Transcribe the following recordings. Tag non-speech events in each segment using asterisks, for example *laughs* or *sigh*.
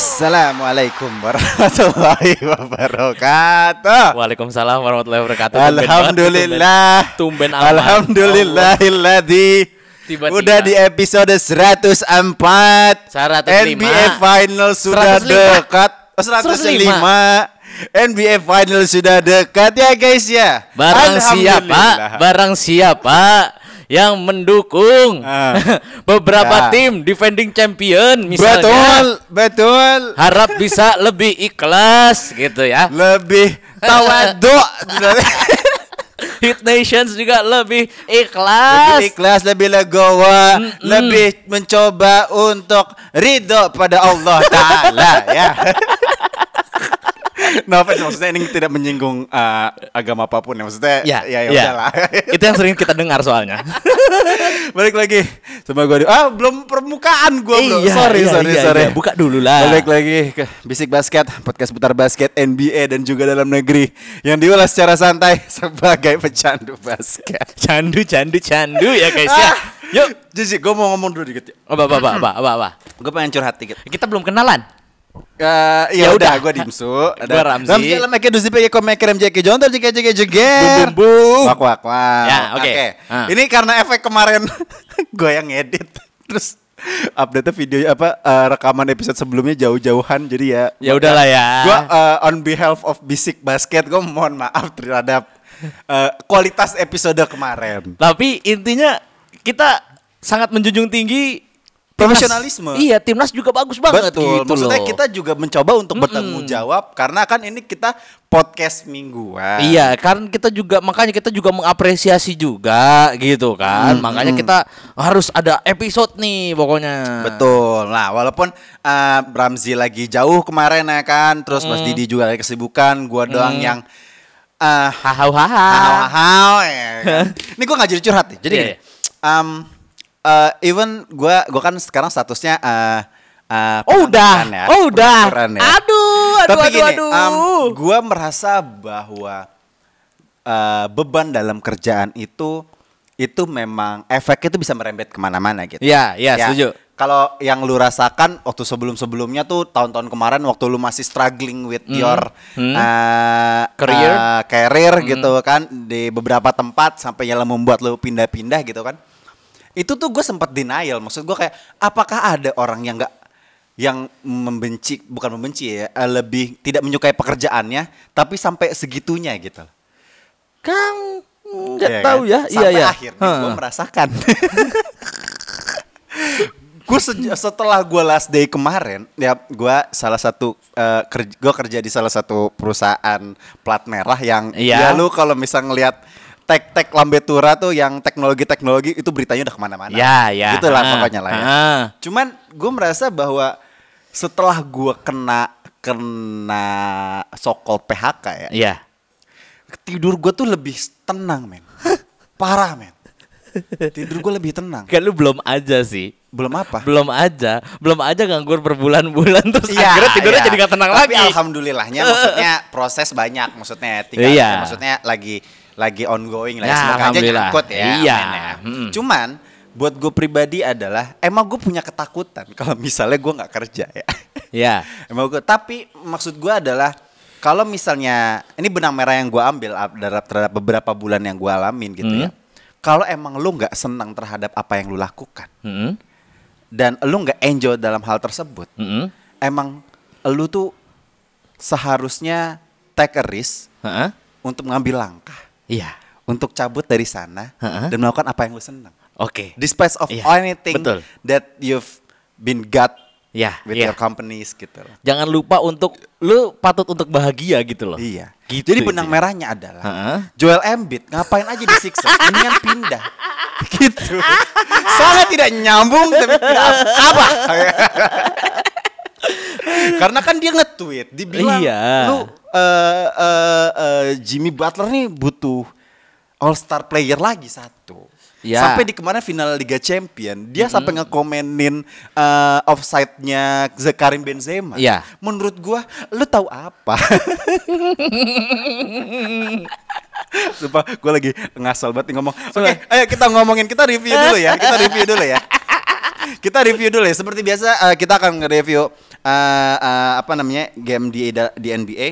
Assalamualaikum warahmatullahi wabarakatuh. Waalaikumsalam warahmatullahi wabarakatuh. Alhamdulillah. Tumben, tumben. Alhamdulillahilladzi Tiba-tiba. Udah di episode 104 105. NBA Final sudah 105. dekat oh, 105 NBA Final sudah dekat ya guys ya Barang siapa? Barang siapa yang mendukung Ah. *laughs* beberapa Ya. tim defending champion misalnya Betul Betul harap bisa *laughs* lebih ikhlas gitu ya. Lebih *laughs* tawaduk Hit Nations juga lebih ikhlas. Lebih ikhlas, lebih legowo, lebih mencoba untuk ridho pada Allah Ta'ala ya. No offense, maksudnya ini tidak menyinggung uh, agama apa pun ya maksudnya Ya, ya, ya, ya. udahlah. *laughs* Itu yang sering kita dengar soalnya. *laughs* Balik lagi sama gue ah belum permukaan gue bro Iya, sorry iya, sorry iya, sorry iya. Buka dulu lah. Balik lagi ke Bisik Basket podcast putar basket NBA dan juga dalam negeri yang diulas secara santai *laughs* sebagai pecandu basket. Candu, candu, candu ya guys ya. Ah, Yuk. Jisi, gue mau ngomong dulu dikit. Apa, apa, apa, apa, apa, apa. Gue pengen curhat dikit. Kita belum kenalan. Uh, Ya udah. gue Dimsu. *laughs* Gua Ramzi. Dalam meke dusi peke komeker MJK Jontor jika jika jega. Bum, bum. Wak wak wak. Ya, oke. Ah. Ini karena efek kemarin *laughs* gue yang ngedit. *laughs* Terus update video apa uh, rekaman episode sebelumnya jauh-jauhan jadi ya. Ya udahlah ya. Gue uh, on behalf of Bisik Basket gue mohon maaf terhadap uh, kualitas episode kemarin. Tapi intinya kita sangat menjunjung tinggi Profesionalisme. Iya, timnas juga bagus banget Betul. gitu Maksudnya loh. kita juga mencoba untuk bertanggung jawab karena kan ini kita podcast mingguan. Iya, kan kita juga makanya kita juga mengapresiasi juga gitu kan. makanya kita harus ada episode nih pokoknya. Betul. Nah, walaupun uh, Ramzi lagi jauh kemarin ya kan, terus Mas Didi juga lagi kesibukan, gua doang yang uh, Hahau haha. hao-hao ya kan. *laughs* Ini gua nggak jadi curhat nih. Jadi Iya, gini, um, uh, even gua gua kan sekarang statusnya uh, uh, Oh udah, ya, oh udah. ya. Aduh, aduh, Tapi aduh, gini, aduh. um, gua merasa bahwa uh, beban dalam kerjaan itu itu memang efeknya itu bisa merembet ke mana-mana gitu. Iya, iya, Ya, setuju. Kalau yang lu rasakan waktu sebelum-sebelumnya tuh tahun-tahun kemarin waktu lu masih struggling with your hmm. uh, Career. Uh, career gitu kan di beberapa tempat sampai yang membuat lu pindah-pindah gitu kan. Itu tuh gue sempat denial. Maksud gue kayak apakah ada orang yang nggak yang membenci bukan membenci ya eh, lebih tidak menyukai pekerjaannya tapi sampai segitunya gitu. Kan nggak Iya tahu kan? ya. Iya, Sampai iya. akhirnya gue merasakan. gue setelah gue last day kemarin, ya gue salah satu uh, kerja, gue kerja di salah satu perusahaan plat merah yang Iya. ya lu kalau misal ngelihat tek-tek lambe tura tuh yang teknologi-teknologi itu beritanya udah ke mana-mana. Ya, ya. Gitu lah Ah, pokoknya lah ya. ah. Cuman gue merasa bahwa setelah gue kena kena sokol PHK ya, Iya. tidur gue tuh lebih tenang men parah men tidur gue lebih tenang Kan lu belum aja sih. belum apa Belum aja, belum aja nganggur berbulan-bulan terus Iya, akhirnya tidurnya iya. jadi gak tenang Tapi lagi. alhamdulillahnya maksudnya proses banyak maksudnya tinggal Iya. maksudnya lagi lagi ongoing lah Ya, semoga aja nyangkut ya Iya. amin ya. Mm. cuman buat gue pribadi adalah emang gue punya ketakutan *laughs* kalau misalnya gue nggak kerja ya Iya. *laughs* Emang gue, tapi maksud gue adalah kalau misalnya ini benang merah yang gue ambil ap- terhadap, terhadap beberapa bulan yang gue alamin gitu Hmm. ya. Kalau emang lu nggak senang terhadap apa yang lu lakukan Mm-mm. dan lu nggak enjoy dalam hal tersebut, Mm-mm. emang lu tuh seharusnya take a risk Heeh. untuk mengambil langkah, Iya. untuk cabut dari sana Ha-ha. dan melakukan apa yang lu senang. Oke. Despite of Iya, anything betul. that you've been got Ya, with ya. your companies gitu loh. Jangan lupa untuk lu patut untuk bahagia gitu loh. Iya. Gitu Jadi benang ya. merahnya adalah Heeh. Joel Embiid ngapain aja di Sixers, mendingan pindah. *laughs* gitu. Soalnya tidak nyambung tapi tidak apa. *laughs* *laughs* Karena kan dia nge-tweet, dibilang Iya. lu eh, eh, eh, Jimmy Butler nih butuh All Star player lagi satu. Ya. Sampai di kemarin final Liga Champion, dia sampai ngekomenin eh, offside-nya Zakarim Benzema. Iya. Menurut gua, lu tahu apa? *laughs* Sumpah, gue lagi ngasal banget ngomong. Oke, ayo kita ngomongin, kita review dulu ya. Kita *laughs* review dulu ya. Kita review dulu ya. Seperti biasa, eh, kita akan nge-review eh, eh, apa namanya game di di NBA.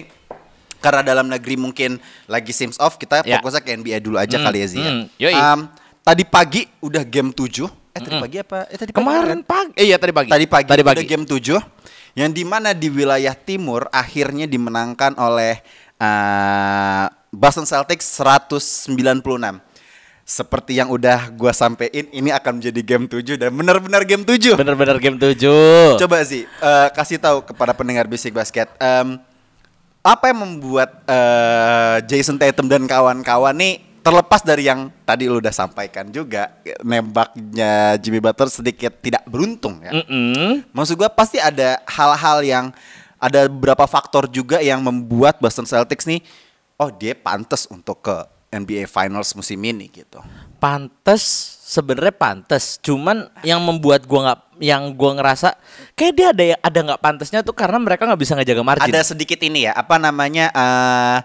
Karena dalam negeri mungkin lagi sims off, kita Ya. fokusnya ke NBA dulu aja Hmm, kali ya Zia. hmm, yoi. Em, tadi pagi udah game 7 Eh tadi pagi apa? Eh tadi Kemarin pagi. Eh, iya tadi pagi. Tadi pagi, Tadi udah pagi. game 7 yang di mana di wilayah timur akhirnya dimenangkan oleh eh, Boston Celtics 196. Seperti yang udah gua sampein ini akan menjadi game 7 dan benar-benar game 7. Bener-bener game 7. Coba sih eh, kasih tahu kepada pendengar Basic Basket em, apa yang membuat eh, Jason Tatum dan kawan-kawan nih terlepas dari yang tadi lu udah sampaikan juga nembaknya Jimmy Butler sedikit tidak beruntung ya. Mm-mm. Maksud gua pasti ada hal-hal yang ada beberapa faktor juga yang membuat Boston Celtics nih oh dia pantas untuk ke NBA Finals musim ini gitu. Pantes sebenarnya pantes. Cuman yang membuat gua nggak yang gua ngerasa kayak dia ada ada nggak pantesnya tuh karena mereka nggak bisa ngejaga margin. Ada sedikit ini ya, apa namanya eh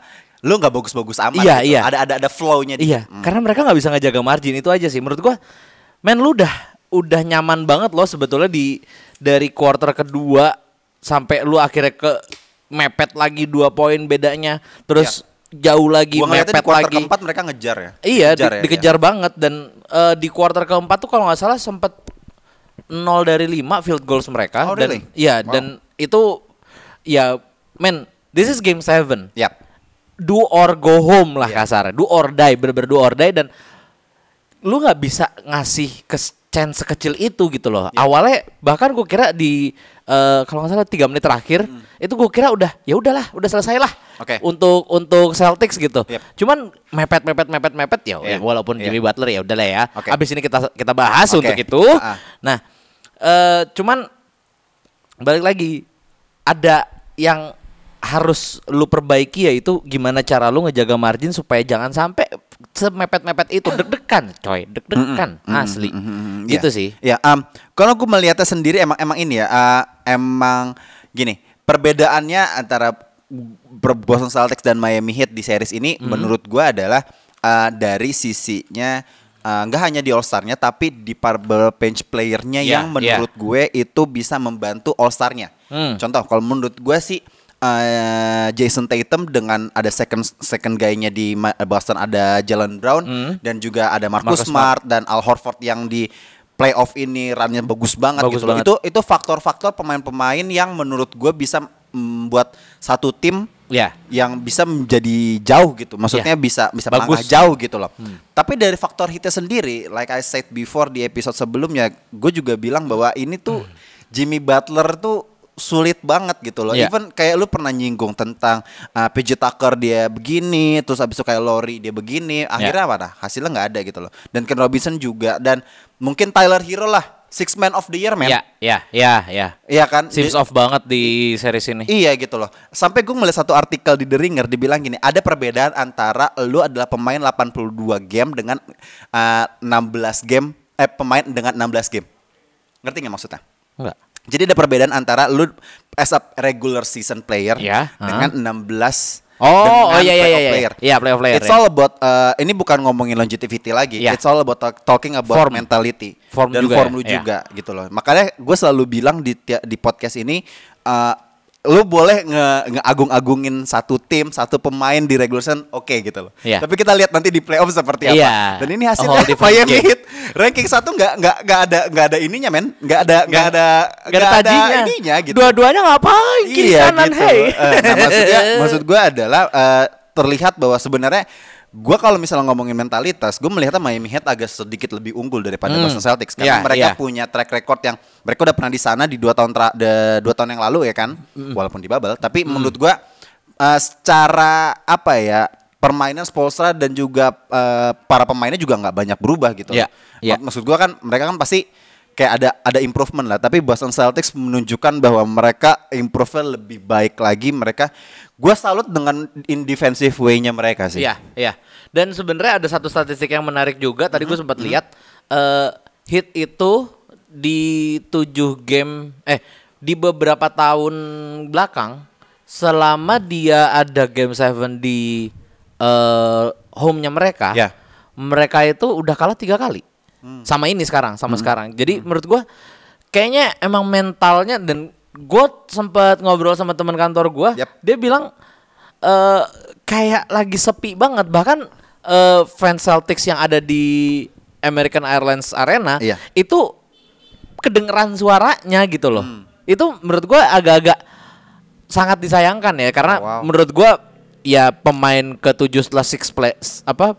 lu nggak bagus-bagus amat Iya, gitu. iya. Ada ada ada flow-nya Iya. Hmm. karena mereka nggak bisa ngejaga margin itu aja sih. Menurut gua, men lu udah udah nyaman banget loh sebetulnya di dari quarter kedua sampai lu akhirnya ke mepet lagi dua poin bedanya, terus jauh lagi. Gua mepet di quarter lagi. keempat mereka ngejar ya. Iya, Ngejar di- ya, dikejar banget dan eh, di quarter keempat tuh kalau nggak salah sempat 0 dari 5 field goals mereka Oh, dan really? iya Wow. dan itu ya men this is game 7 ya. Yap. do or go home lah Iya. kasarnya. Do or die, bener-bener do or die dan lu nggak bisa ngasih ke chance sekecil itu gitu loh. Iya. Awalnya bahkan gue kira di eh, kalau nggak salah tiga menit terakhir itu gue kira udah ya udahlah, udah selesai lah. Hmm. Oke. Untuk untuk Celtics gitu. Yep. Cuman mepet mepet mepet mepet ya, ya walaupun Iya. Jimmy Butler ya udahlah ya. Oke. Abis ini kita kita bahas Oke. untuk itu. Ah. Nah, eh cuman balik lagi ada yang harus lu perbaiki yaitu gimana cara lu ngejaga margin supaya jangan sampai semepet-mepet itu deg-degan coy deg-degan asli Mm, gitu ya. sih Ya, em, kalau gue melihatnya sendiri emang emang ini ya, eh, emang gini perbedaannya antara Boston Celtics dan Miami Heat di series ini Hmm. menurut gue adalah eh, dari sisinya eh, nggak hanya di All Star-nya tapi di par- bench player-nya Ya, yang menurut gue itu bisa membantu All Star-nya. Hmm. Contoh kalau menurut gue sih eh, Jason Tatum dengan ada second second guy-nya di Ma- Boston ada Jalen Brown Hmm. dan juga ada Marcus, Marcus Smart dan Al Horford yang di playoff ini runnya bagus banget Bagus gitu loh. banget. Itu itu faktor-faktor pemain-pemain yang menurut gue bisa membuat satu tim ya yang bisa menjadi jauh gitu. Maksudnya Ya. bisa bisa Bagus. jauh gitu loh. Tapi dari faktor hitnya sendiri, like I said before di episode sebelumnya, gue juga bilang bahwa ini tuh Jimmy Butler tuh sulit banget gitu loh. Ya. Even kayak lu pernah nyinggung tentang uh, PJ Tucker dia begini, terus abis itu kayak Lori dia begini, akhirnya apa? Nah, hasilnya nggak ada gitu loh. Dan Ken Robinson juga dan mungkin Tyler Hero lah, six man of the year man. ya ya ya ya Iya kan? seems Di- off banget di series ini Iya gitu loh. Sampai gue melihat satu artikel di The Ringer dibilang gini, ada perbedaan antara lu adalah pemain 82 game dengan uh, 16 game eh pemain dengan 16 game. Ngerti nggak maksudnya? enggak Jadi ada perbedaan antara lu as a regular season player Ya, dengan 16 Oh, oh, iya, iya, iya, iya. player. Iya, playoff player, It's ya. all about uh, ini bukan ngomongin longevity lagi. Iya. It's all about talk- talking about Form. mentality Form dan juga form ya, lu iya. juga gitu loh. Makanya gue selalu bilang di di podcast ini uh, lu boleh nge ngeagung-agungin satu tim, satu pemain di regular season oke gitu loh. Iya. Tapi kita lihat nanti di playoff seperti apa. Iya. Dan ini hasilnya Miami. Heat ranking satu nggak nggak nggak ada nggak ada ininya men, nggak ada nggak ada Gak ada tajinya ininya gitu. Dua-duanya ngapain Kiri Iya kanan gitu. hey Eh, nah, maksudnya *laughs* maksud gue adalah eh, terlihat bahwa sebenarnya Gua kalau misalnya ngomongin mentalitas, gue melihatnya Miami Heat agak sedikit lebih unggul daripada Hmm. Boston Celtics karena Iya, mereka iya. punya track record yang mereka udah pernah di sana di dua tahun tra- de- dua tahun yang lalu ya kan, Hmm. walaupun di bubble. Tapi menurut gua eh, secara apa ya permainan Spolstra dan juga eh, para pemainnya juga nggak banyak berubah gitu. Iya. Mak- Maksud gua kan mereka kan pasti kayak ada ada improvement lah. Tapi Boston Celtics menunjukkan bahwa mereka improve lebih baik lagi. Mereka gua salut dengan in defensive way-nya mereka sih. Iya, iya. Dan sebenarnya ada satu statistik yang menarik juga. Tadi gue sempat lihat eh hit itu di tujuh game eh di beberapa tahun belakang selama dia ada game 7 di eh home-nya mereka, Ya. mereka itu udah kalah tiga kali. Sama ini sekarang, sama sekarang. Jadi menurut gua kayaknya emang mentalnya dan gue sempat ngobrol sama teman kantor gua, Yap. dia bilang eh kayak lagi sepi banget bahkan eh, fans Celtics yang ada di American Airlines Arena Iya. itu kedengeran suaranya gitu loh. Itu menurut gua agak-agak sangat disayangkan ya karena Oh, wow. menurut gua ya pemain ketujuh setelah six play apa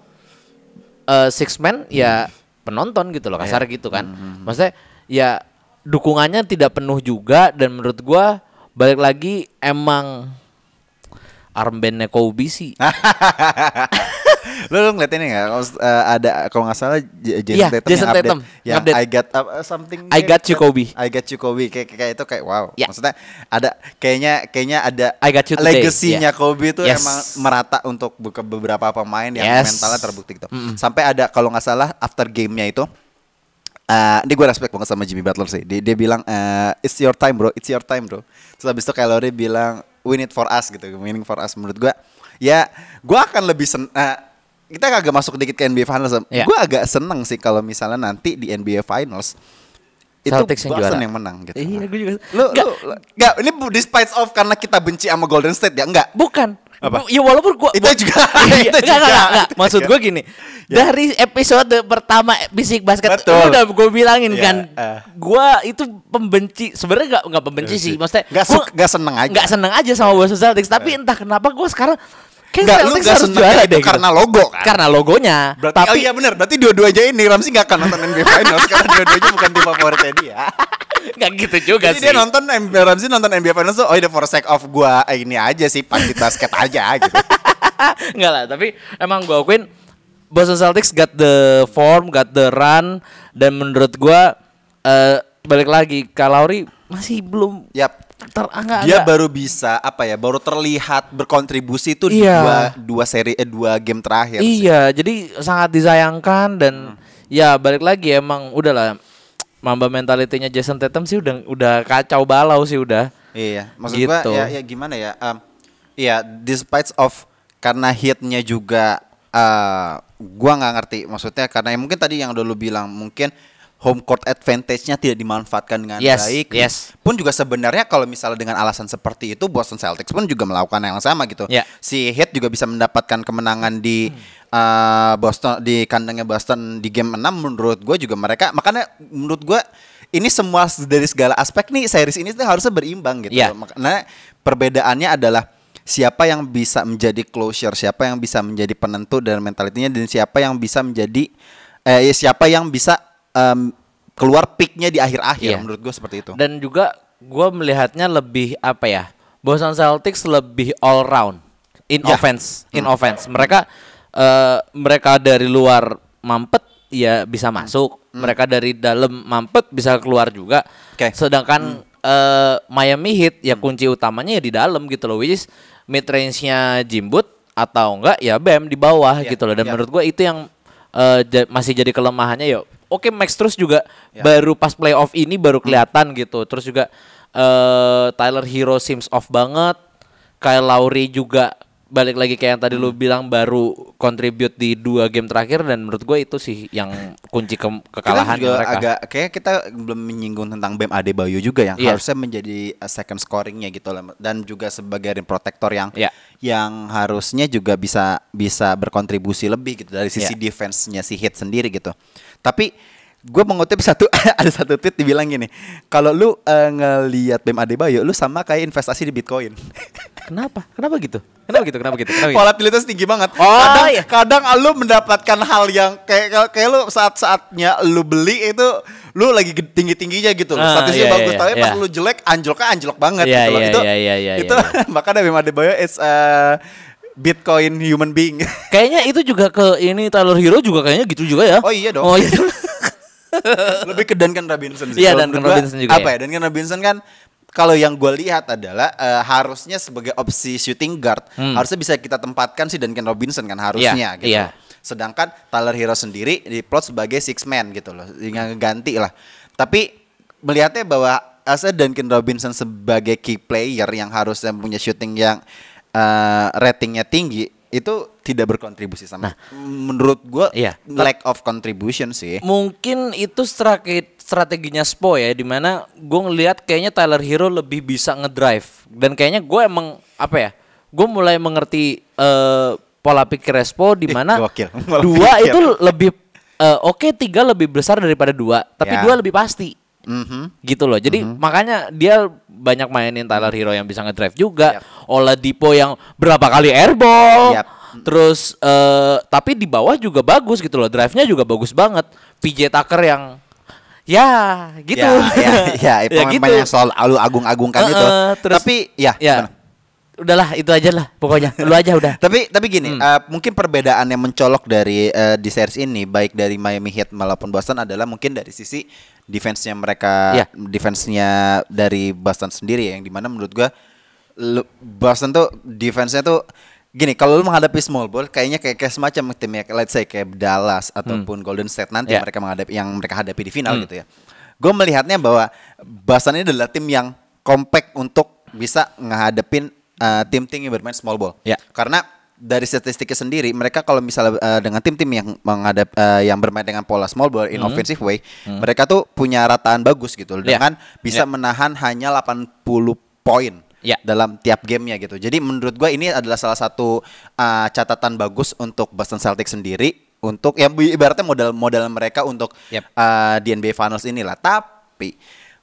eh, six man ya penonton gitu loh kasar gitu kan. Maksudnya ya dukungannya tidak penuh juga dan menurut gua balik lagi emang armbandnya Kobe sih. *laughs* lu, lu ngeliat ini nggak? Eh, ada kalau nggak salah Jason Iya, Tatum Jason yang update, Tatum yang update. I got uh, something. I got you, Kobe. I got you Kobe. Kayak kayak itu kayak wow. Ya. Maksudnya ada kayaknya kayaknya ada I got you today. legasinya Yeah. Kobe itu Yes. emang merata untuk beberapa pemain yang Yes. mentalnya terbukti gitu. Sampai ada kalau nggak salah after gamenya itu Eh, ini gue respect banget sama Jimmy Butler sih. Dia, dia bilang, eh, it's your time bro, it's your time bro. Terus habis itu Kylo Ray bilang, win it for us gitu, winning for us. Menurut gue, ya gue akan lebih sen. eh, kita agak masuk dikit ke NBA Finals. Ya. Gue agak seneng sih kalau misalnya nanti di NBA Finals itu Celtics yang Boston juara. yang menang gitu. Iya, gue juga. Lu, Nggak. lu, lu- nggak, ini bu- despite of karena kita benci sama Golden State ya, enggak. Bukan. Apa? Ya walaupun gua Itu juga, *laughs* Iya, itu enggak, juga. enggak, enggak, enggak. Itu Maksud juga. gue gini. Ya. Dari episode pertama Bisik Basket Betul. lu udah gue bilangin Ya, kan. eh. Gua itu pembenci. Sebenarnya enggak enggak pembenci sih. Maksudnya Nggak gua nggak seneng aja. Enggak seneng aja sama Boston Celtics, tapi entah kenapa gue sekarang kayak Nggak, lu Celtics harus juara itu deh. gitu. karena logo kan? Karena logonya. Berarti, tapi oh iya benar, berarti dua-duanya ini Ramsey nggak akan nonton NBA Finals *laughs* karena dua-duanya bukan tim favoritnya dia. *laughs* enggak gitu juga Jadi sih. dia nonton Ramsey nonton NBA Finals tuh oh ini for sake of gua eh, ini aja sih pandit basket aja gitu. *laughs* Enggak lah, tapi emang gue akuin Boston Celtics got the form, got the run dan menurut gua eh balik lagi Kalauri masih belum Yap. Ter enggak, Dia enggak. baru bisa apa ya, baru terlihat berkontribusi itu di Iya. dua dua seri eh dua game terakhir. sih. Iya, jadi sangat disayangkan dan ya balik lagi emang udahlah Mamba mentalitinya Jason Tatum sih udah udah kacau balau sih udah. Iya, maksud gua Gitu. ya, ya gimana ya? Um, Iya, despite of karena hitnya juga eh gua nggak ngerti maksudnya karena ya mungkin tadi yang dulu bilang mungkin home court advantage-nya tidak dimanfaatkan dengan Yes, baik. yes. Pun juga sebenarnya kalau misalnya dengan alasan seperti itu Boston Celtics pun juga melakukan yang sama gitu. Ya. Si Heat juga bisa mendapatkan kemenangan di eh, Boston di kandangnya Boston di game 6 menurut gue juga mereka makanya menurut gue ini semua dari segala aspek nih series ini tuh harusnya berimbang gitu. Ya. Makanya perbedaannya adalah siapa yang bisa menjadi closure, siapa yang bisa menjadi penentu dan mentalitinya dan siapa yang bisa menjadi eh siapa yang bisa em, keluar peaknya di akhir-akhir Iya. menurut gue seperti itu. Dan juga gue melihatnya lebih apa ya? Boston Celtics lebih all round in Ya. offense, in offense. Mereka eh, mereka dari luar mampet ya bisa masuk. Mereka dari dalam mampet bisa keluar juga. Oke. Sedangkan eh, Miami Heat ya kunci utamanya ya di dalam gitu loh. Which is mid range-nya Jimbut atau enggak ya Bam di bawah Ya, gitu loh. Dan ya. menurut gue itu yang ja- masih jadi kelemahannya ya. Oke Max terus juga Ya. baru pas playoff ini baru kelihatan gitu. Terus juga eh Tyler Hero seems off banget. Kyle Lowry juga balik lagi kayak yang tadi lu bilang baru contribute di dua game terakhir dan menurut gue itu sih yang kunci ke kekalahan kita juga mereka. agak kayak kita belum menyinggung tentang Bam Adebayo juga yang Iya. harusnya menjadi uh, second scoringnya gitu lah dan juga sebagai rim protector yang Iya. yang harusnya juga bisa bisa berkontribusi lebih gitu dari sisi Iya. defense-nya si Heat sendiri gitu. Tapi gue mengutip satu *laughs* ada satu tweet dibilang gini, kalau lu uh, ngelihat Bam Adebayo lu sama kayak investasi di Bitcoin. *laughs* Kenapa? Kenapa gitu? Kenapa gitu? Kenapa gitu? Kenapa gitu? Volatilitas tinggi banget. Oh, kadang, iya. kadang lu mendapatkan hal yang kayak kayak lu saat-saatnya lu beli itu lu lagi tinggi-tingginya gitu loh. Ah, Statistiknya iya, bagus, iya, tapi pas iya. lu jelek anjloknya anjlok banget Iya, gitu loh. iya, itu iya, iya, iya, itu iya. *laughs* makanya Bim Adebayo is a Bitcoin human being. *laughs* Kayaknya itu juga ke ini Tyler Hero juga kayaknya gitu juga ya. Oh iya dong. Oh iya. *laughs* Lebih ke Duncan Robinson sih. Iya, Duncan Robinson juga Apa ya. ya? Duncan Robinson kan kalau yang gue lihat adalah eh, harusnya sebagai opsi shooting guard Hmm. harusnya bisa kita tempatkan si Duncan Robinson kan harusnya Iya, gitu. iya. Sedangkan Tyler Hero sendiri diplot sebagai six man gitu loh, yang ganti lah. Tapi melihatnya bahwa asa Duncan Robinson sebagai key player yang harusnya punya shooting yang eh, ratingnya tinggi itu tidak berkontribusi sama. menurut gua Nah. Iya. lack of contribution sih. Mungkin itu strategi strateginya Spo ya di mana gue ngelihat kayaknya Tyler Hero lebih bisa ngedrive dan kayaknya gue emang apa ya gue mulai mengerti eh, pola pikir Spo di mana *laughs* dua pikir. itu lebih eh, oke tiga lebih besar daripada dua tapi Ya. dua lebih pasti Mhm. gitu loh. Jadi makanya dia banyak mainin Tyler Hero yang bisa ngedrive juga, Yap. Oladipo yang berapa kali airball. Yap. Terus eh tapi di bawah juga bagus gitu loh. Drive-nya juga bagus banget. PJ Tucker yang ya gitu. Ya, ya, *laughs* ya, pemain yang selalu lu agung-agungkan Eh, itu. eh, terus- Tapi ya, ya. Udahlah itu aja lah pokoknya. Lu aja udah. *laughs* Tapi tapi gini, Hmm. eh, mungkin perbedaan yang mencolok dari eh, di series ini baik dari Miami Heat maupun Boston adalah mungkin dari sisi defense-nya mereka, Ya. defense-nya dari Boston sendiri ya, yang di mana menurut gua Boston tuh defense-nya tuh gini, kalau lu menghadapi small ball kayaknya kayak, kayak semacam tim ya, let's say kayak Dallas ataupun Golden State nanti Ya. mereka menghadapi yang mereka hadapi di final Hmm. gitu ya. Gue melihatnya bahwa Boston ini adalah tim yang compact untuk bisa ngehadapin uh, tim-tim yang bermain small ball. Ya. Karena dari statistiknya sendiri, mereka kalau misalnya uh, dengan tim-tim yang menghadap uh, yang bermain dengan pola small ball in offensive way, mereka tuh punya rataan bagus gitu Ya. dengan bisa Ya. menahan hanya 80 poin Ya. dalam tiap gamenya gitu. Jadi menurut gua ini adalah salah satu uh, catatan bagus untuk Boston Celtics sendiri untuk yang ibaratnya modal-modal mereka untuk Yep. uh, di NBA Finals inilah. Tapi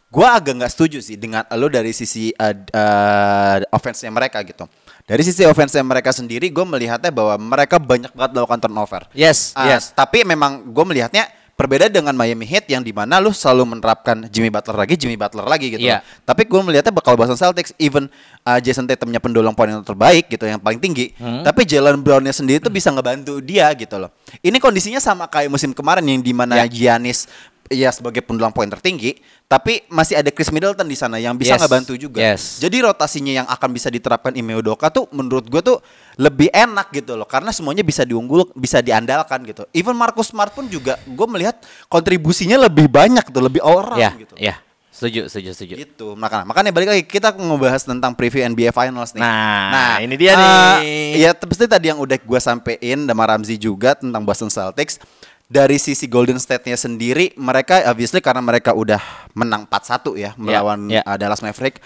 gua agak nggak setuju sih dengan lo dari sisi uh, uh, offense-nya mereka gitu. Dari sisi offense-nya mereka sendiri, gue melihatnya bahwa mereka banyak banget melakukan turnover. Yes, Uh, yes. Tapi memang gue melihatnya berbeda dengan Miami Heat yang di mana lu selalu menerapkan Jimmy Butler lagi, Jimmy Butler lagi gitu. Loh. Tapi gue melihatnya bakal Boston Celtics even uh, Jason Tatumnya pendulang poin yang terbaik gitu, yang paling tinggi. Hmm. Tapi Jalen Brownnya sendiri tuh bisa ngebantu dia gitu loh. Ini kondisinya sama kayak musim kemarin yang di mana Ya. Giannis ya sebagai pendulang poin tertinggi, tapi masih ada Chris Middleton di sana yang bisa Yes. ngebantu juga. Yes. Jadi rotasinya yang akan bisa diterapkan Ime Udoka tuh menurut gue tuh lebih enak gitu loh karena semuanya bisa diunggul, bisa diandalkan gitu. Even Marcus Smart pun juga gue melihat kontribusinya lebih banyak tuh, lebih orang Ya, gitu. ya. Setuju, setuju, setuju. Gitu. Makanya makanya balik lagi kita ngebahas tentang preview NBA Finals nih. Nah, ini dia eh, nih. Ya pasti tadi yang udah gue sampein sama Ramzi juga tentang Boston Celtics. Dari sisi Golden State-nya sendiri, mereka obviously karena mereka udah menang 4-1 ya melawan ya. uh, Dallas Maverick.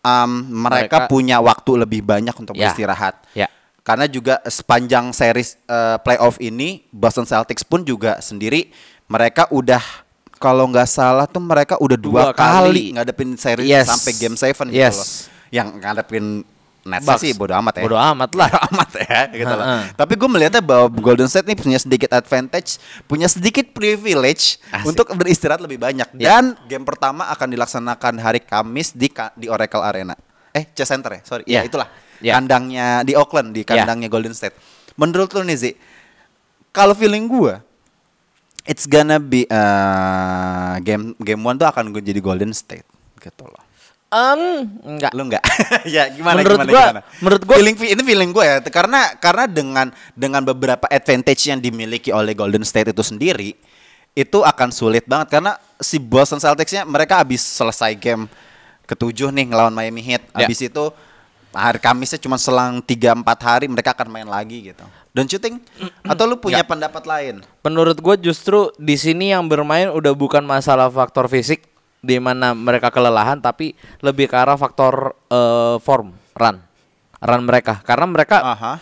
um, mereka, Mereka- punya waktu lebih banyak untuk Ya. beristirahat. Ya. Karena juga sepanjang series uh, playoff ini Boston Celtics pun juga sendiri mereka udah kalau nggak salah tuh mereka udah dua, Dua kali kali. ngadepin series Yes. sampai game 7 gitu Yes. loh. Yang ngadepin Bucks. sih bodo amat ya. Bodo amat lah. Bodo amat ya *laughs* gitu loh. Tapi gue melihatnya bahwa Golden State nih punya sedikit advantage, punya sedikit privilege Asik. untuk beristirahat lebih banyak. Ya. Dan game pertama akan dilaksanakan hari Kamis di di Oracle Arena. Eh, Chase Center ya, sorry. Ya, Ya. itulah. Ya. Kandangnya di Oakland, di kandangnya Golden State. Menurut lu nih, Zi, kalau feeling gue it's gonna be uh, game game one tuh akan gue jadi Golden State gitu loh. Em, enggak. Lu enggak? *laughs* ya gimana Menurut gimana, gua- gimana? menurut gua- feeling ini feeling gue ya karena karena dengan dengan beberapa advantage yang dimiliki oleh Golden State itu sendiri itu akan sulit banget karena si Boston Celtics-nya mereka habis selesai game ketujuh nih ngelawan Miami Heat. Ya. Habis itu hari Kamisnya cuma selang 3 4 hari mereka akan main lagi gitu. Don't you think? *clears throat* Atau lu punya pendapat lain? Menurut gue justru di sini yang bermain udah bukan masalah faktor fisik di mana mereka kelelahan tapi lebih ke arah faktor eh, form run run mereka karena mereka Aha.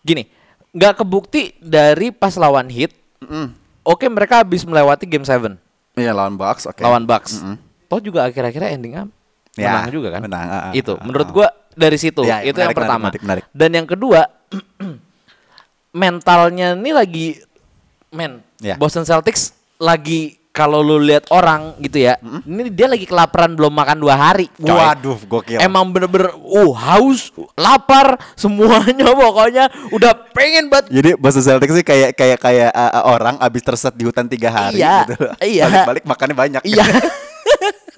gini nggak kebukti dari pas lawan hit Mm. oke mereka habis melewati game 7 Iya lawan Bucks, oke. lawan Bucks Mm-mm. toh juga akhir-akhirnya endingnya Ya, menang juga kan menang, ah, itu ah, menurut ah. gua dari situ. Ya, ya, itu yang menarik, pertama. menarik, menarik. Dan yang kedua, *clears throat* mentalnya ini lagi men. Ya. Boston Celtics lagi kalau lu lihat orang gitu ya, ini dia lagi kelaparan belum makan dua hari. coy. Waduh, gokil. Emang bener-bener, uh haus, lapar, *laughs* semuanya pokoknya udah pengen banget Jadi Boston Celtics sih kayak kayak kayak uh, uh, orang abis tersesat di hutan tiga hari Iya, gitu. *laughs* iya. Balik-balik makannya banyak. Iya.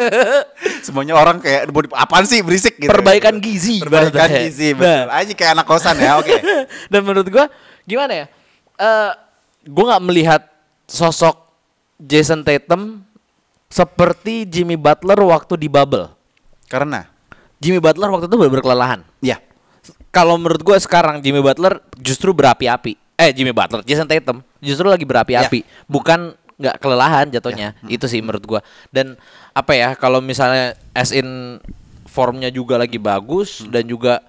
*laughs* Semuanya orang kayak apaan sih berisik gitu. Perbaikan gizi, Perbaikan gizi, Nah. betul. Aja kayak anak kosan ya, oke. Dan menurut gua gimana ya? Eh gua nggak melihat sosok Jason Tatum seperti Jimmy Butler waktu di bubble. Karena Jimmy Butler waktu itu benar-benar kelelahan. ya Kalau menurut gua sekarang Jimmy Butler justru berapi-api. Eh Jimmy Butler, Jason Tatum justru lagi berapi-api, bukan nggak kelelahan jatuhnya. Itu sih menurut gua. Dan apa ya kalau misalnya as in formnya juga lagi bagus dan juga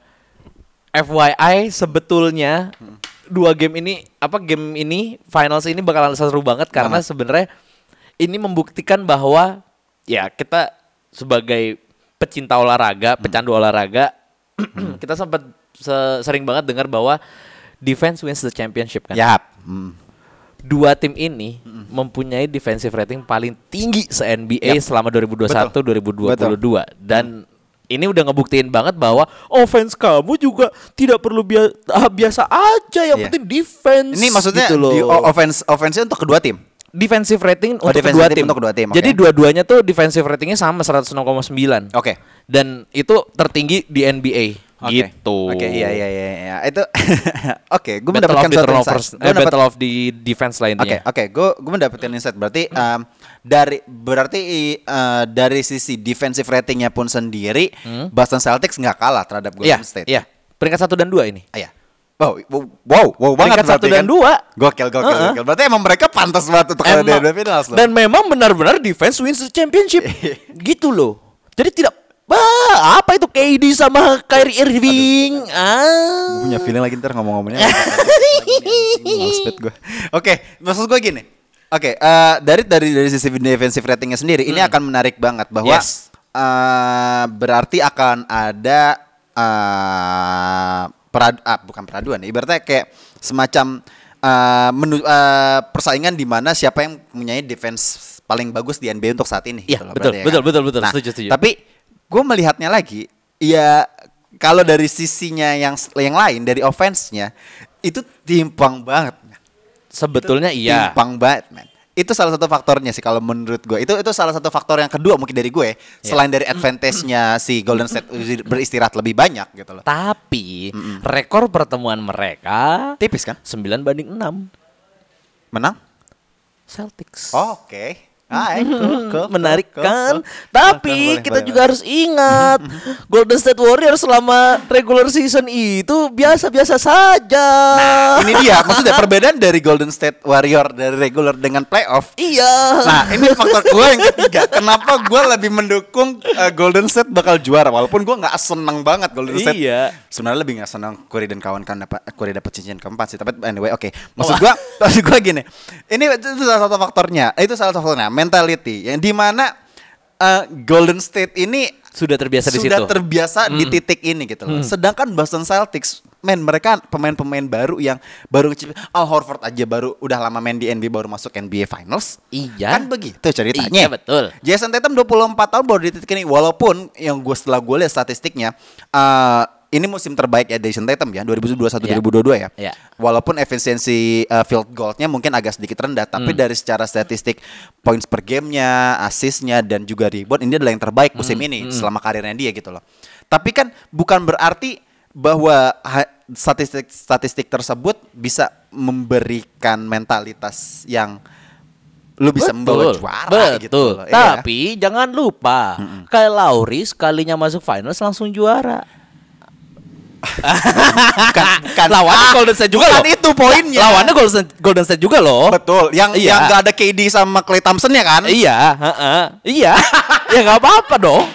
FYI sebetulnya dua game ini apa game ini finals ini bakalan seru banget karena Banget. sebenarnya ini membuktikan bahwa ya kita sebagai pecinta olahraga, pecandu olahraga *clears throat* kita sempat se- sering banget dengar bahwa defense wins the championship kan. ya hmm. Dua tim ini mempunyai defensive rating paling tinggi se NBA Yap. selama 2021 2022 Betul. dan ini udah ngebuktiin banget bahwa offense kamu juga tidak perlu bia- ah, biasa aja yang Iya. penting defense. Ini maksudnya gitu loh. offense offense untuk kedua tim. defensive rating Oh, untuk defensive kedua rating tim. untuk kedua tim, oke. Jadi dua-duanya tuh defensive ratingnya sama 106,9. Oke. Dan itu tertinggi di NBA. Oke. Gitu. Oke, iya iya iya iya. Itu *laughs* Oke, gue Battle of mendapatkan the suatu turnovers, insight. eh, Gua battle of the defense lah Oke, intinya. oke, gue gue mendapatkan insight berarti em, dari berarti eh, dari sisi defensive ratingnya pun sendiri Boston Celtics nggak kalah terhadap Hmm? Golden State. iya. Peringkat satu dan dua ini. Ah, Iya. Wow, wow, wow, banget Peringkat satu dan kan. dua. Gokil, gokil, Heeh. gokil. Berarti emang mereka pantas banget untuk ada di Finals loh. dan memang benar-benar defense wins the championship. *laughs* gitu loh. Jadi tidak Bah, apa itu KD sama Kyrie Irving? Ah. Gue punya feeling lagi ntar ngomong-ngomongnya. *laughs* Oke, maksud gue gini. Oke, eh, dari dari dari sisi defensive ratingnya sendiri, ini akan menarik banget bahwa Hmm. Yes. eh, berarti akan ada eh perad, ah, bukan peraduan, ya, ibaratnya kayak semacam eh, menu, eh, persaingan di mana siapa yang mempunyai defense paling bagus di NBA untuk saat ini. Iya, gitu betul, ya betul, kan? betul, betul. Nah, Setuju, setuju. Tapi gue melihatnya lagi, ya kalau dari sisinya yang yang lain dari offense-nya itu timpang banget. Sebetulnya iya. Timpang banget, man. Itu salah satu faktornya sih kalau menurut gue. Itu itu salah satu faktor yang kedua mungkin dari gue selain dari advantage-nya si Golden State beristirahat lebih banyak gitu loh. Tapi rekor pertemuan mereka Tipis kan? 9 banding 6 Menang? Celtics. Oke. Ah, *laughs* eh, cool, Menarik kan? Tapi Boleh, kita boleh, juga harus ingat *laughs* Golden State Warriors selama regular season itu biasa-biasa saja. Ini dia, *laughs* maksudnya perbedaan dari Golden State Warrior dari regular dengan playoff. Iya. Nah, ini faktor gue yang ketiga. Kenapa gue lebih mendukung uh, Golden State bakal juara walaupun gue nggak seneng banget Golden State. Iya. Sebenarnya lebih nggak seneng Curry dan kawan-kawan dapat Curry dapat cincin keempat sih. Tapi anyway, oke. Maksud gue, maksud gue gini. Ini itu salah satu faktornya. Itu salah satu faktornya mentality yang di mana uh, Golden State ini Sudah terbiasa di sudah situ. terbiasa di titik ini gitu loh. Sedangkan Boston Celtics, men mereka pemain-pemain baru yang baru Al Horford aja baru udah lama main di NBA baru masuk NBA Finals. Iya. Kan begitu ceritanya. Iya, betul. Jason Tatum 24 tahun baru di titik ini walaupun yang gue setelah gue lihat statistiknya eh, ini musim terbaik ya Jason Tatum ya 2021 Iya. 2022 ya. Iya. Walaupun efisiensi uh, field goalnya mungkin agak sedikit rendah, tapi dari secara statistik points per gamenya, assistnya dan juga rebound ini adalah yang terbaik musim Hmm. ini selama karirnya dia gitu loh. Tapi kan bukan berarti bahwa statistik-statistik tersebut bisa memberikan mentalitas yang lu bisa membawa juara betul. gitu loh. Iya. Tapi jangan lupa, kayak Lauri sekalinya masuk finals langsung juara. Bukan, *laughs* bukan Lawannya ah, Golden State juga bukan loh. itu poinnya. Lawannya Golden State, Golden State juga loh. betul. Yang Iya. yang gak ada KD sama Clay Thompson ya kan? Iya, heeh. iya. *laughs* ya nggak apa-apa dong.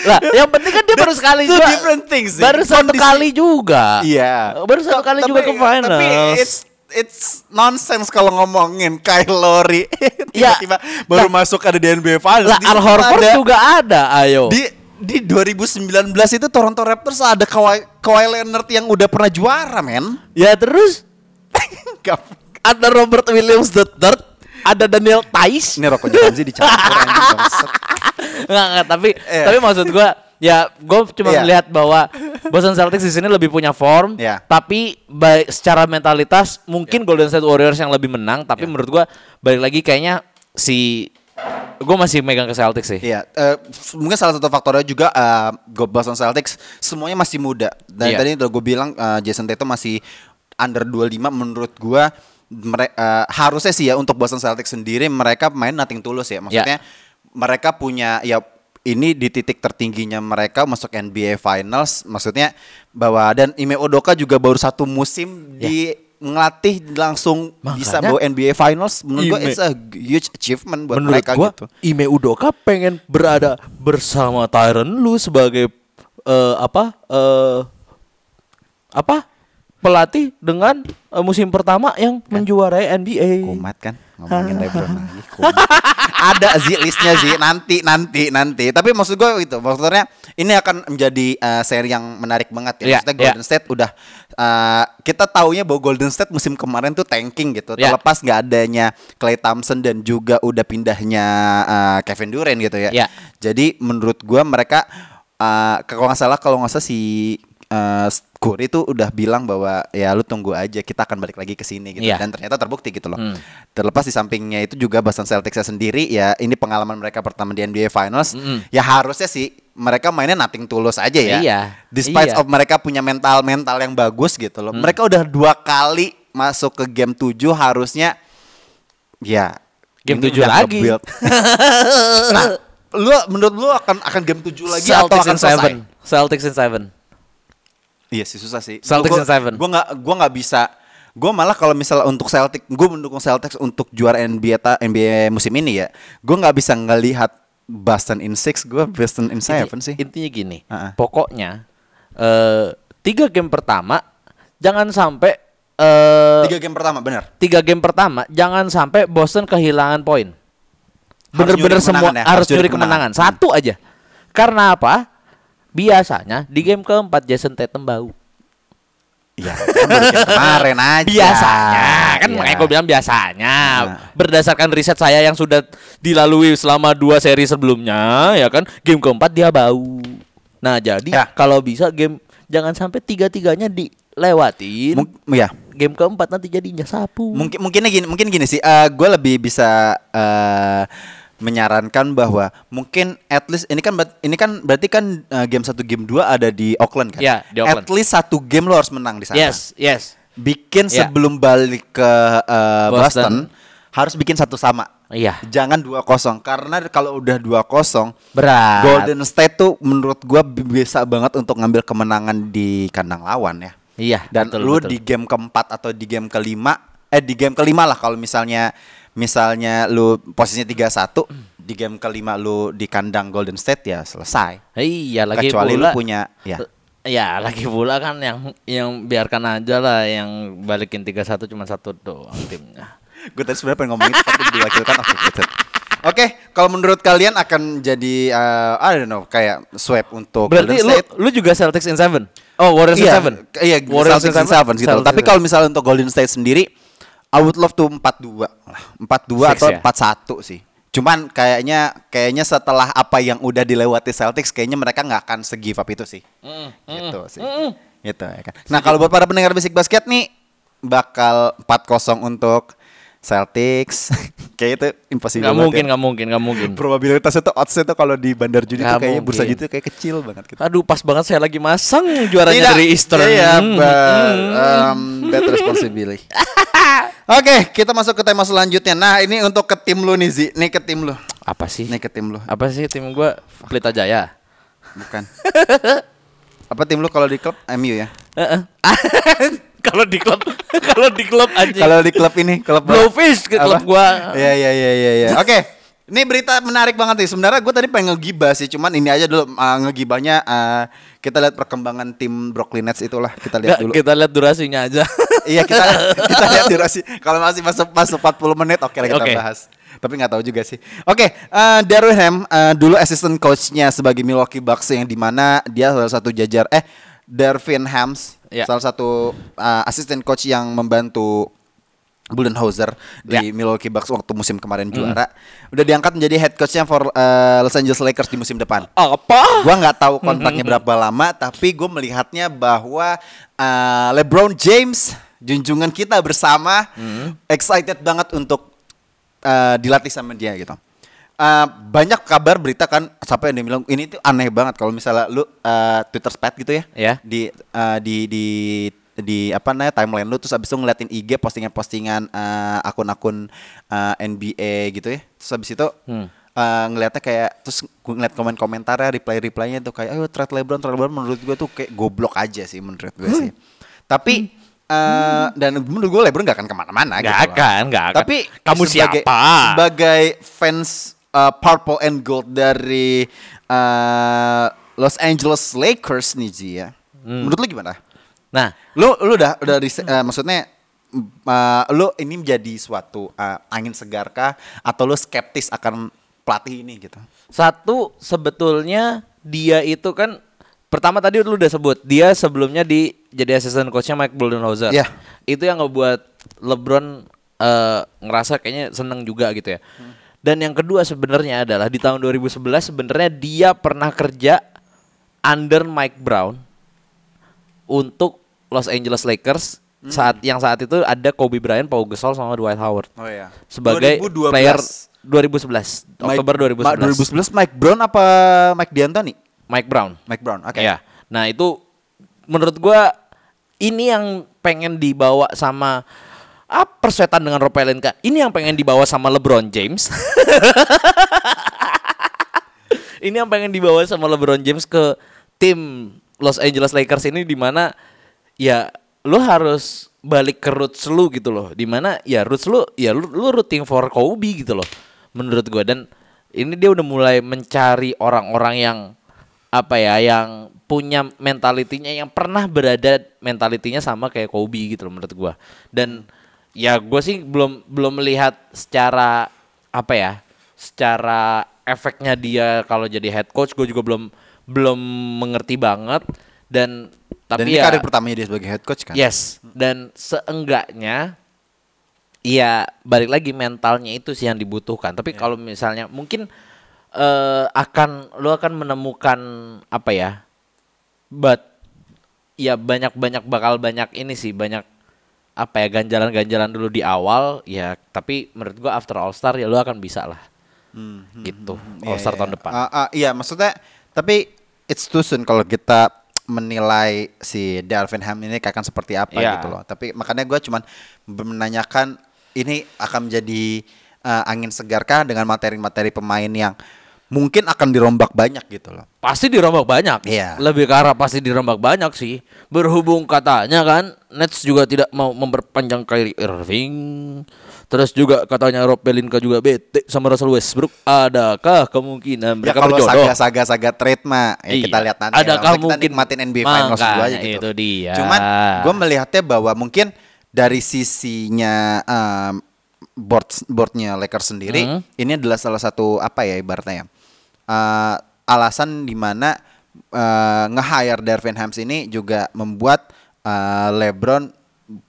Lah, yang penting kan dia baru sekali juga. different things sih. Baru satu Kondisi- kali juga. Iya. Baru satu kali juga ke finals. Tapi it's it's nonsense kalau ngomongin Kyle Lowry *laughs* Ya. tiba-tiba baru masuk ada di NBA Finals. lah Al Horford ada- juga ada, ayo. di di 2019 itu Toronto Raptors ada Kawhi, Kawhi Leonard yang udah pernah juara, men. Ya terus ada Robert Williams III, ada Daniel Tice. Ini rokok Janzi dicampur. *laughs* Enggak, enggak, tapi Iya. tapi maksud gua ya gua cuma Iya. melihat bahwa Boston Celtics di sini lebih punya form, Iya. tapi baik secara mentalitas mungkin Golden State Warriors yang lebih menang, tapi Iya. menurut gua balik lagi kayaknya si gua masih megang ke Celtics sih. Iya, eh, f- mungkin salah satu faktornya juga eh go- Boston Celtics semuanya masih muda. Dan Iya. tadi udah gue bilang eh, Jason Tatum masih under 25 menurut gua mere- eh, harusnya sih ya untuk Boston Celtics sendiri mereka main nothing tulus ya. Maksudnya mereka punya ya ini di titik tertingginya mereka masuk NBA Finals maksudnya bahwa dan Ime Udoka juga baru satu musim di ngelatih langsung bisa Makanya- bawa NBA Finals menurut gua Ime- it's a huge achievement buat menurut mereka gua gitu. Ime Udoka pengen berada bersama Tyron Lu sebagai eh, apa eh, apa pelatih dengan eh, musim pertama yang menjuarai NBA. Kumat kan ngomongin LeBron *laughs* lagi. Ada sih listnya sih nanti nanti nanti. Tapi maksud gue itu maksudnya ini akan menjadi uh, seri yang menarik banget ya. Maksudnya iya. Golden State udah uh, kita taunya bahwa Golden State musim kemarin tuh tanking gitu. Iya. Terlepas nggak adanya Clay Thompson dan juga udah pindahnya uh, Kevin Durant gitu ya. Iya. Jadi menurut gua mereka uh, kalau nggak salah kalau nggak salah si uh, Curry itu udah bilang bahwa ya lu tunggu aja kita akan balik lagi ke sini gitu Iya. dan ternyata terbukti gitu loh. Hmm. Terlepas di sampingnya itu juga Boston Celtics sendiri ya ini pengalaman mereka pertama di NBA Finals. Mm-mm. Ya harusnya sih mereka mainnya nothing tulus aja ya. Iya. Despite Iya. of mereka punya mental mental yang bagus gitu loh. Mereka udah dua kali masuk ke game 7 harusnya ya Game ini 7 udah lagi. *laughs* nah, lu menurut lu akan akan game 7 lagi atau Celtics akan in seven. selesai? Celtics in seven. Iya sih susah sih. Celtics Gua- in seven. Gua nggak gua nggak bisa. Gua malah kalau misalnya untuk Celtic, gue mendukung Celtics untuk juara NBA ta, NBA musim ini ya. Gue nggak bisa ngelihat Boston in six, gue Boston in seven sih. Intinya gini, Ah, ah. pokoknya eh tiga game pertama jangan sampai eh Tiga game pertama benar. tiga game pertama jangan sampai Boston kehilangan poin. Bener-bener semua ya, harus nyuri kemenangan. kemenangan. Satu aja. Karena apa? Biasanya di game keempat Jason Tatum bau. Iya, kan kemarin aja. Biasanya kan Iya. makanya gue bilang biasanya Nah. berdasarkan riset saya yang sudah dilalui selama dua seri sebelumnya ya kan game keempat dia bau. Nah jadi Ya. kalau bisa game jangan sampai tiga tiganya dilewatin. Mung- ya, game keempat nanti jadinya sapu. mungkin mungkinnya gini, mungkin gini sih. gue lebih bisa eh, menyarankan bahwa mungkin at least ini kan ini kan berarti kan eh, game satu game dua ada di Auckland kan? Iya, di Auckland. At least satu game lo harus menang di sana. Yes, yes. bikin Iya. sebelum balik ke eh, Boston. Boston. harus bikin satu sama. Iya. Jangan 2-0 karena kalau udah 2-0 Berat. Golden State tuh menurut gua bi- bisa banget untuk ngambil kemenangan di kandang lawan ya. Iya. Dan betul, lu betul. di game keempat atau di game kelima eh di game kelima lah kalau misalnya misalnya lu posisinya 3-1 di game kelima lu di kandang Golden State ya selesai. Iya lagi Kecuali pula, lu punya ya. Ya lagi pula kan yang yang biarkan aja lah yang balikin 3-1 cuma satu doang timnya. *laughs* Gue tadi sebenarnya pengen ngomongin tapi diwakilkan oke gitu. Oke, kalau menurut kalian akan jadi uh, I don't know kayak swap untuk Berarti Golden lu State? lu juga Celtics in seven? Oh Warriors in iya, seven? Iya, Warriors Celtics in seven gitu. Celtics Tapi kalau misalnya untuk Golden State sendiri, I would love to 4-2 lah. 4-2 Six atau ya? 4-1 sih. Cuman kayaknya kayaknya setelah apa yang udah dilewati Celtics kayaknya mereka nggak akan se-give up itu sih. gitu sih. Gitu ya kan. Nah, kalau buat para pendengar Basic Basket nih bakal 4-0 untuk Celtics. *laughs* Kayak itu impossible. Gak mungkin, ya. gak mungkin, gak mungkin. Probabilitas itu odds itu kalau di bandar judi tuh kayaknya bursa judi tuh kayak kecil banget gitu. Aduh pas banget saya lagi masang juaranya Tidak. dari Eastern. Iya, Hmm. but, um, that responsibility. *laughs* Oke, kita masuk ke tema selanjutnya. Nah, ini untuk ke tim lu nih, Zi. Nih ke tim lu. Apa sih? Nih ke tim lu. Apa sih tim gua Pelita Jaya? Bukan. Apa tim lu kalau di klub MU ya? *laughs* Kalau di klub, kalau di klub anjing. Kalau di klub ini, klub Blowfish ke klub Apa? gua. Iya, iya, iya, iya, iya. Oke. Ini berita menarik banget nih. Sebenarnya gue tadi pengen ngegibah sih, cuman ini aja dulu uh, ngegibahnya uh, kita lihat perkembangan tim Brooklyn Nets itulah. Kita lihat Nggak, dulu. kita lihat durasinya aja. *laughs* Iya kita *laughs* kita lihat durasi. Kalau masih masuk masuk 40 menit oke lah kita Oke. bahas. Tapi nggak tahu juga sih. Oke, eh Darwin Ham eh, dulu assistant coachnya sebagai Milwaukee Bucks yang di mana dia salah satu jajar eh Darvin Hams Ya. salah satu eh, assistant coach yang membantu Budenholzer di Ya. Milwaukee Bucks waktu musim kemarin juara. Udah diangkat menjadi head coachnya for eh, Los Angeles Lakers di musim depan. Apa? Gua nggak tahu kontraknya berapa lama, tapi gue melihatnya bahwa uh, LeBron James, junjungan kita bersama, excited banget untuk uh, dilatih sama dia gitu. Uh, banyak kabar berita kan sampai yang bilang ini tuh aneh banget kalau misalnya lu uh, Twitter spat gitu ya, Ya. di uh, di di di apa namanya timeline lu terus abis itu ngeliatin IG postingan-postingan uh, akun-akun uh, NBA gitu ya terus abis itu Hmm. uh, ngeliatnya kayak terus gue ngeliat komen komentarnya reply replynya tuh kayak ayo trade LeBron trade LeBron menurut gue tuh kayak goblok aja sih menurut gue sih tapi uh, dan menurut gue LeBron gak akan ke mana-mana Nggak gitu loh. akan, nggak akan. tapi Kamu sebagai, siapa? sebagai fans uh, purple and gold dari uh, Los Angeles Lakers nih Ji ya Hmm. menurut lu gimana Nah, lu lu udah udah ris- eh, maksudnya uh, lu ini menjadi suatu uh, angin segar kah atau lu skeptis akan pelatih ini gitu Satu sebetulnya dia itu kan pertama tadi lu udah sebut dia sebelumnya di jadi asisten coachnya Mike Budenholzer. Iya. Itu yang ngebuat LeBron eh, ngerasa kayaknya seneng juga gitu ya. Dan yang kedua sebenarnya adalah di tahun 2011 sebenarnya dia pernah kerja under Mike Brown untuk Los Angeles Lakers saat yang saat itu ada Kobe Bryant, Paul Gasol sama Dwight Howard. Oh ya sebagai player 2011 Oktober 2011 2011 Mike Brown apa Mike D'Antoni? Mike Brown. Mike Brown oke. Ya nah itu menurut gua ini yang pengen dibawa sama ah persetan dengan Rob Pelinka. Ini yang pengen dibawa sama LeBron James. *laughs* Ini yang pengen dibawa sama LeBron James ke tim Los Angeles Lakers ini di mana ya lu harus balik ke roots lu gitu loh. Di mana ya roots lu ya lu, lu rooting for Kobe gitu loh menurut gua. Dan ini dia udah mulai mencari orang-orang yang apa ya yang punya mentalitinya yang pernah berada mentalitinya sama kayak Kobe gitu loh menurut gua. Dan ya gua sih belum belum melihat secara apa ya secara efeknya dia kalau jadi head coach gue juga belum belum mengerti banget. Dan dan tapi ini ya karir pertamanya dia sebagai head coach kan? Yes. Dan seenggaknya ya balik lagi mentalnya itu sih yang dibutuhkan. Tapi kalau misalnya mungkin eh, akan lo akan menemukan apa ya but ya banyak banyak bakal banyak ini sih banyak apa ya ganjalan-ganjalan dulu di awal ya tapi menurut gua after All Star ya lo akan bisa lah. Gitu. All Star tahun depan. Ah, ah, iya maksudnya tapi it's too soon kalau kita menilai si Darvin Ham ini akan seperti apa Iya. gitu loh. Tapi makanya gue cuman menanyakan ini akan menjadi uh, angin segarkah dengan materi-materi pemain yang mungkin akan dirombak banyak gitu loh. Pasti dirombak banyak. Iya. Lebih ke arah pasti dirombak banyak sih. Berhubung katanya kan Nets juga tidak mau memperpanjang Kyrie Irving. Terus juga katanya Rob Pelinka juga bete sama Russell Westbrook. Adakah kemungkinan Ya mereka kalau berjodoh? saga-saga-saga trade mah ya Iya. kita lihat nanti. Adakah ya. Kita mungkin- nikmatin NBA Finals dulu aja gitu. itu dia. Cuman gue melihatnya bahwa mungkin dari sisinya um, board boardnya Lakers sendiri Hmm. ini adalah salah satu apa ya ibaratnya ya uh, alasan di mana uh, nge-hire Darvin Hams ini juga membuat uh, LeBron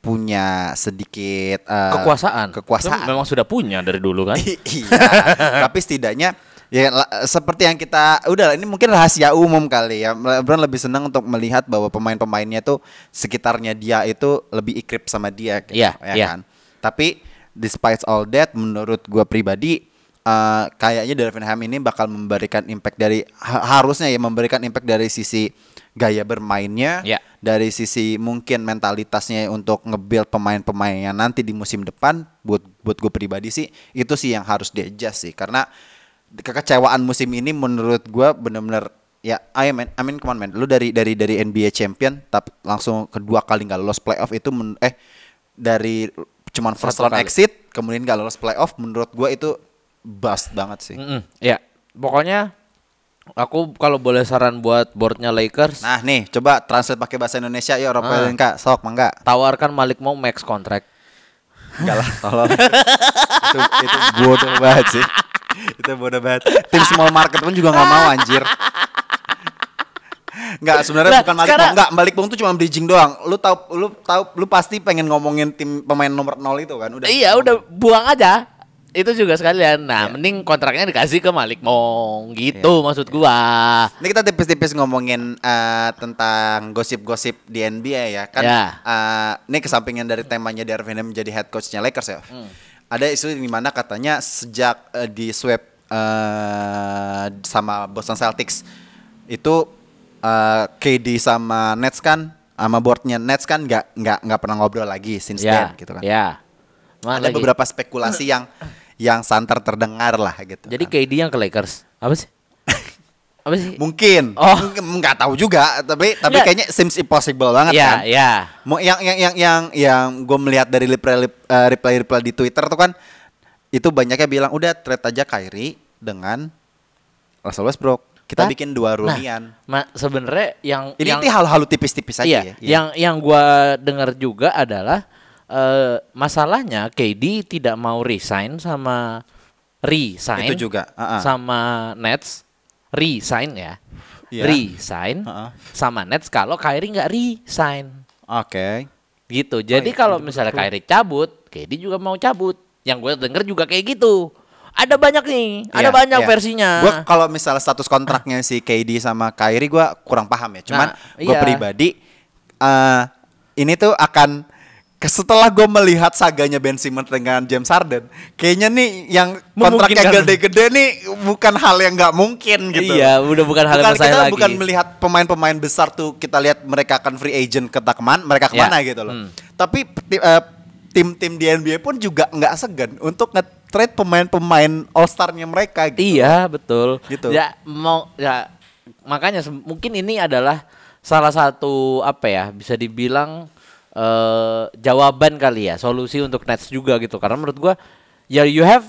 punya sedikit uh, kekuasaan. kekuasaan Memang sudah punya dari dulu kan. *laughs* iya, tapi setidaknya ya seperti yang kita udah ini mungkin rahasia umum kali ya. LeBron lebih senang untuk melihat bahwa pemain-pemainnya tuh sekitarnya dia itu lebih ikrip sama dia gitu, Iya, ya iya. kan. Tapi despite all that menurut gua pribadi eh, kayaknya Darvin Ham ini bakal memberikan impact dari ha- harusnya ya memberikan impact dari sisi gaya bermainnya Iya. dari sisi mungkin mentalitasnya untuk nge-build pemain-pemain yang nanti di musim depan buat buat gue pribadi sih itu sih yang harus di adjust sih karena kekecewaan musim ini menurut gue bener-bener ya ayo men I mean come on men lu dari dari dari NBA champion tapi langsung kedua kali nggak lolos playoff itu men- eh dari cuman first Satu round kali. exit kemudian nggak lolos playoff menurut gue itu bust banget sih Mm-mm, ya, pokoknya aku kalau boleh saran buat boardnya Lakers, nah nih coba translate pakai bahasa Indonesia ya Rob Ah. Pelinka sok mangga tawarkan Malik mau max contract. Enggak lah, tolong. itu, itu bodoh banget sih. Itu bodoh banget. Tim small market pun juga nggak mau anjir. Enggak, sebenarnya Lah, bukan Malik Bong. Enggak, Malik Bong tuh cuma bridging doang. Lu tahu lu tahu lu pasti pengen ngomongin tim pemain nomor 0 itu kan? Udah. Iya udah buang aja. Itu juga sekalian. Nah, Iya. mending kontraknya dikasih ke Malik Mong gitu maksud gua. Ini kita tipis-tipis ngomongin eh, tentang gosip-gosip di NBA ya kan. Ya. eh, ini kesampingan dari temanya Darvin menjadi head coachnya Lakers ya. Ada isu di mana katanya sejak eh, di swap eh, sama Boston Celtics itu eh, KD sama Nets kan sama boardnya Nets kan nggak nggak nggak pernah ngobrol lagi since Ya, then gitu kan. Mana Ada lagi? beberapa spekulasi yang *clears throat* yang santer terdengar lah gitu. Jadi kan. KD yang ke Lakers. Apa sih? *laughs* Apa sih? Mungkin. Oh. Nggak tahu juga, tapi tapi Nggak. kayaknya seems impossible banget Ya, kan. ya. Mau yang yang yang yang yang gue melihat dari reply eh, reply reply di Twitter tuh kan itu banyaknya bilang udah trade aja Kyrie dengan Russell Westbrook. Kita Hah? bikin dua Nah, runian. ma- sebenarnya yang Ini yang hal-hal tipis-tipis aja iya, ya. yang yang gua dengar juga adalah eh, masalahnya KD tidak mau resign sama resign Itu juga, uh-uh. sama Nets resign ya. Iya. Resign Uh-uh. sama Nets kalau Kyrie nggak resign. Oke. Gitu. Jadi iya, kalau misalnya Kyrie cabut, KD juga mau cabut. Yang gue denger juga kayak gitu. Ada banyak nih, ada Iya, banyak iya. versinya. Gua kalau misalnya status kontraknya si KD sama Kyrie gua kurang paham ya. Cuman Nah, gue iya. pribadi eh ini tuh akan setelah gue melihat saganya Ben Simmons dengan James Harden, kayaknya nih yang kontraknya gede-gede nih bukan hal yang nggak mungkin gitu. Iya, udah bukan hal yang Bukan- mustahil kita lagi. bukan melihat pemain-pemain besar tuh kita lihat mereka akan free agent ke ke mana, mereka Ya. ke mana gitu loh. Hmm. Tapi eh, tim-tim di NBA pun juga nggak segan untuk nge-trade pemain-pemain All Star-nya mereka gitu. Iya betul. Gitu. Ya mau ya makanya mungkin ini adalah salah satu apa ya bisa dibilang eh jawaban kali ya solusi untuk Nets juga gitu karena menurut gua ya you have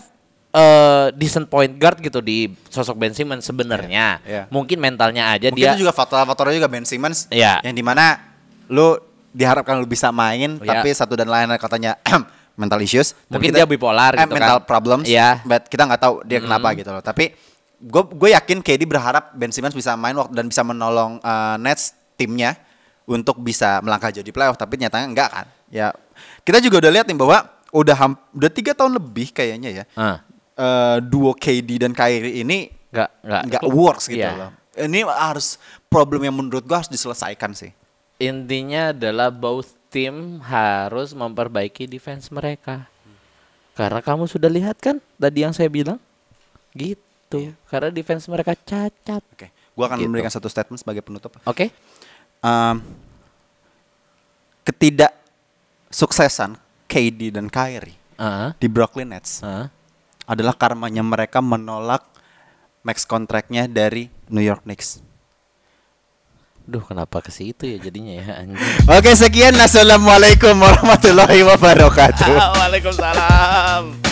eh decent point guard gitu di sosok Ben Simmons sebenarnya. Iya, iya. Mungkin mentalnya aja Mungkin dia itu juga faktor-faktornya juga Ben Simmons Iya. yang di mana lu diharapkan lu bisa main Iya. tapi satu dan lain katanya *clears throat* mental issues Tapi Mungkin dia bipolar eh, gitu mental kan. problems but kita nggak tahu dia kenapa gitu loh tapi gue gue yakin KD berharap Ben Simmons bisa main waktu dan bisa menolong eh, Nets timnya untuk bisa melangkah jadi playoff tapi nyatanya enggak kan ya kita juga udah lihat nih bahwa udah ham- udah tiga tahun lebih kayaknya ya Ah. eh, duo KD dan Kyrie ini nggak nggak nggak works gitu Iya. loh. Ini harus problem yang menurut gua harus diselesaikan sih. Intinya adalah both tim harus memperbaiki defense mereka. Karena kamu sudah lihat kan tadi yang saya bilang? Gitu. Karena defense mereka cacat. Oke, gua akan Gitu. memberikan satu statement sebagai penutup. Oke? Um, ketidak suksesan KD dan Kyrie Heeh. di Brooklyn Nets Heeh. adalah karmanya mereka menolak max kontraknya dari New York Knicks. Duh, kenapa ke situ ya jadinya ya. Oke, sekian. Assalamualaikum warahmatullahi wabarakatuh. *laughs* Waalaikumsalam.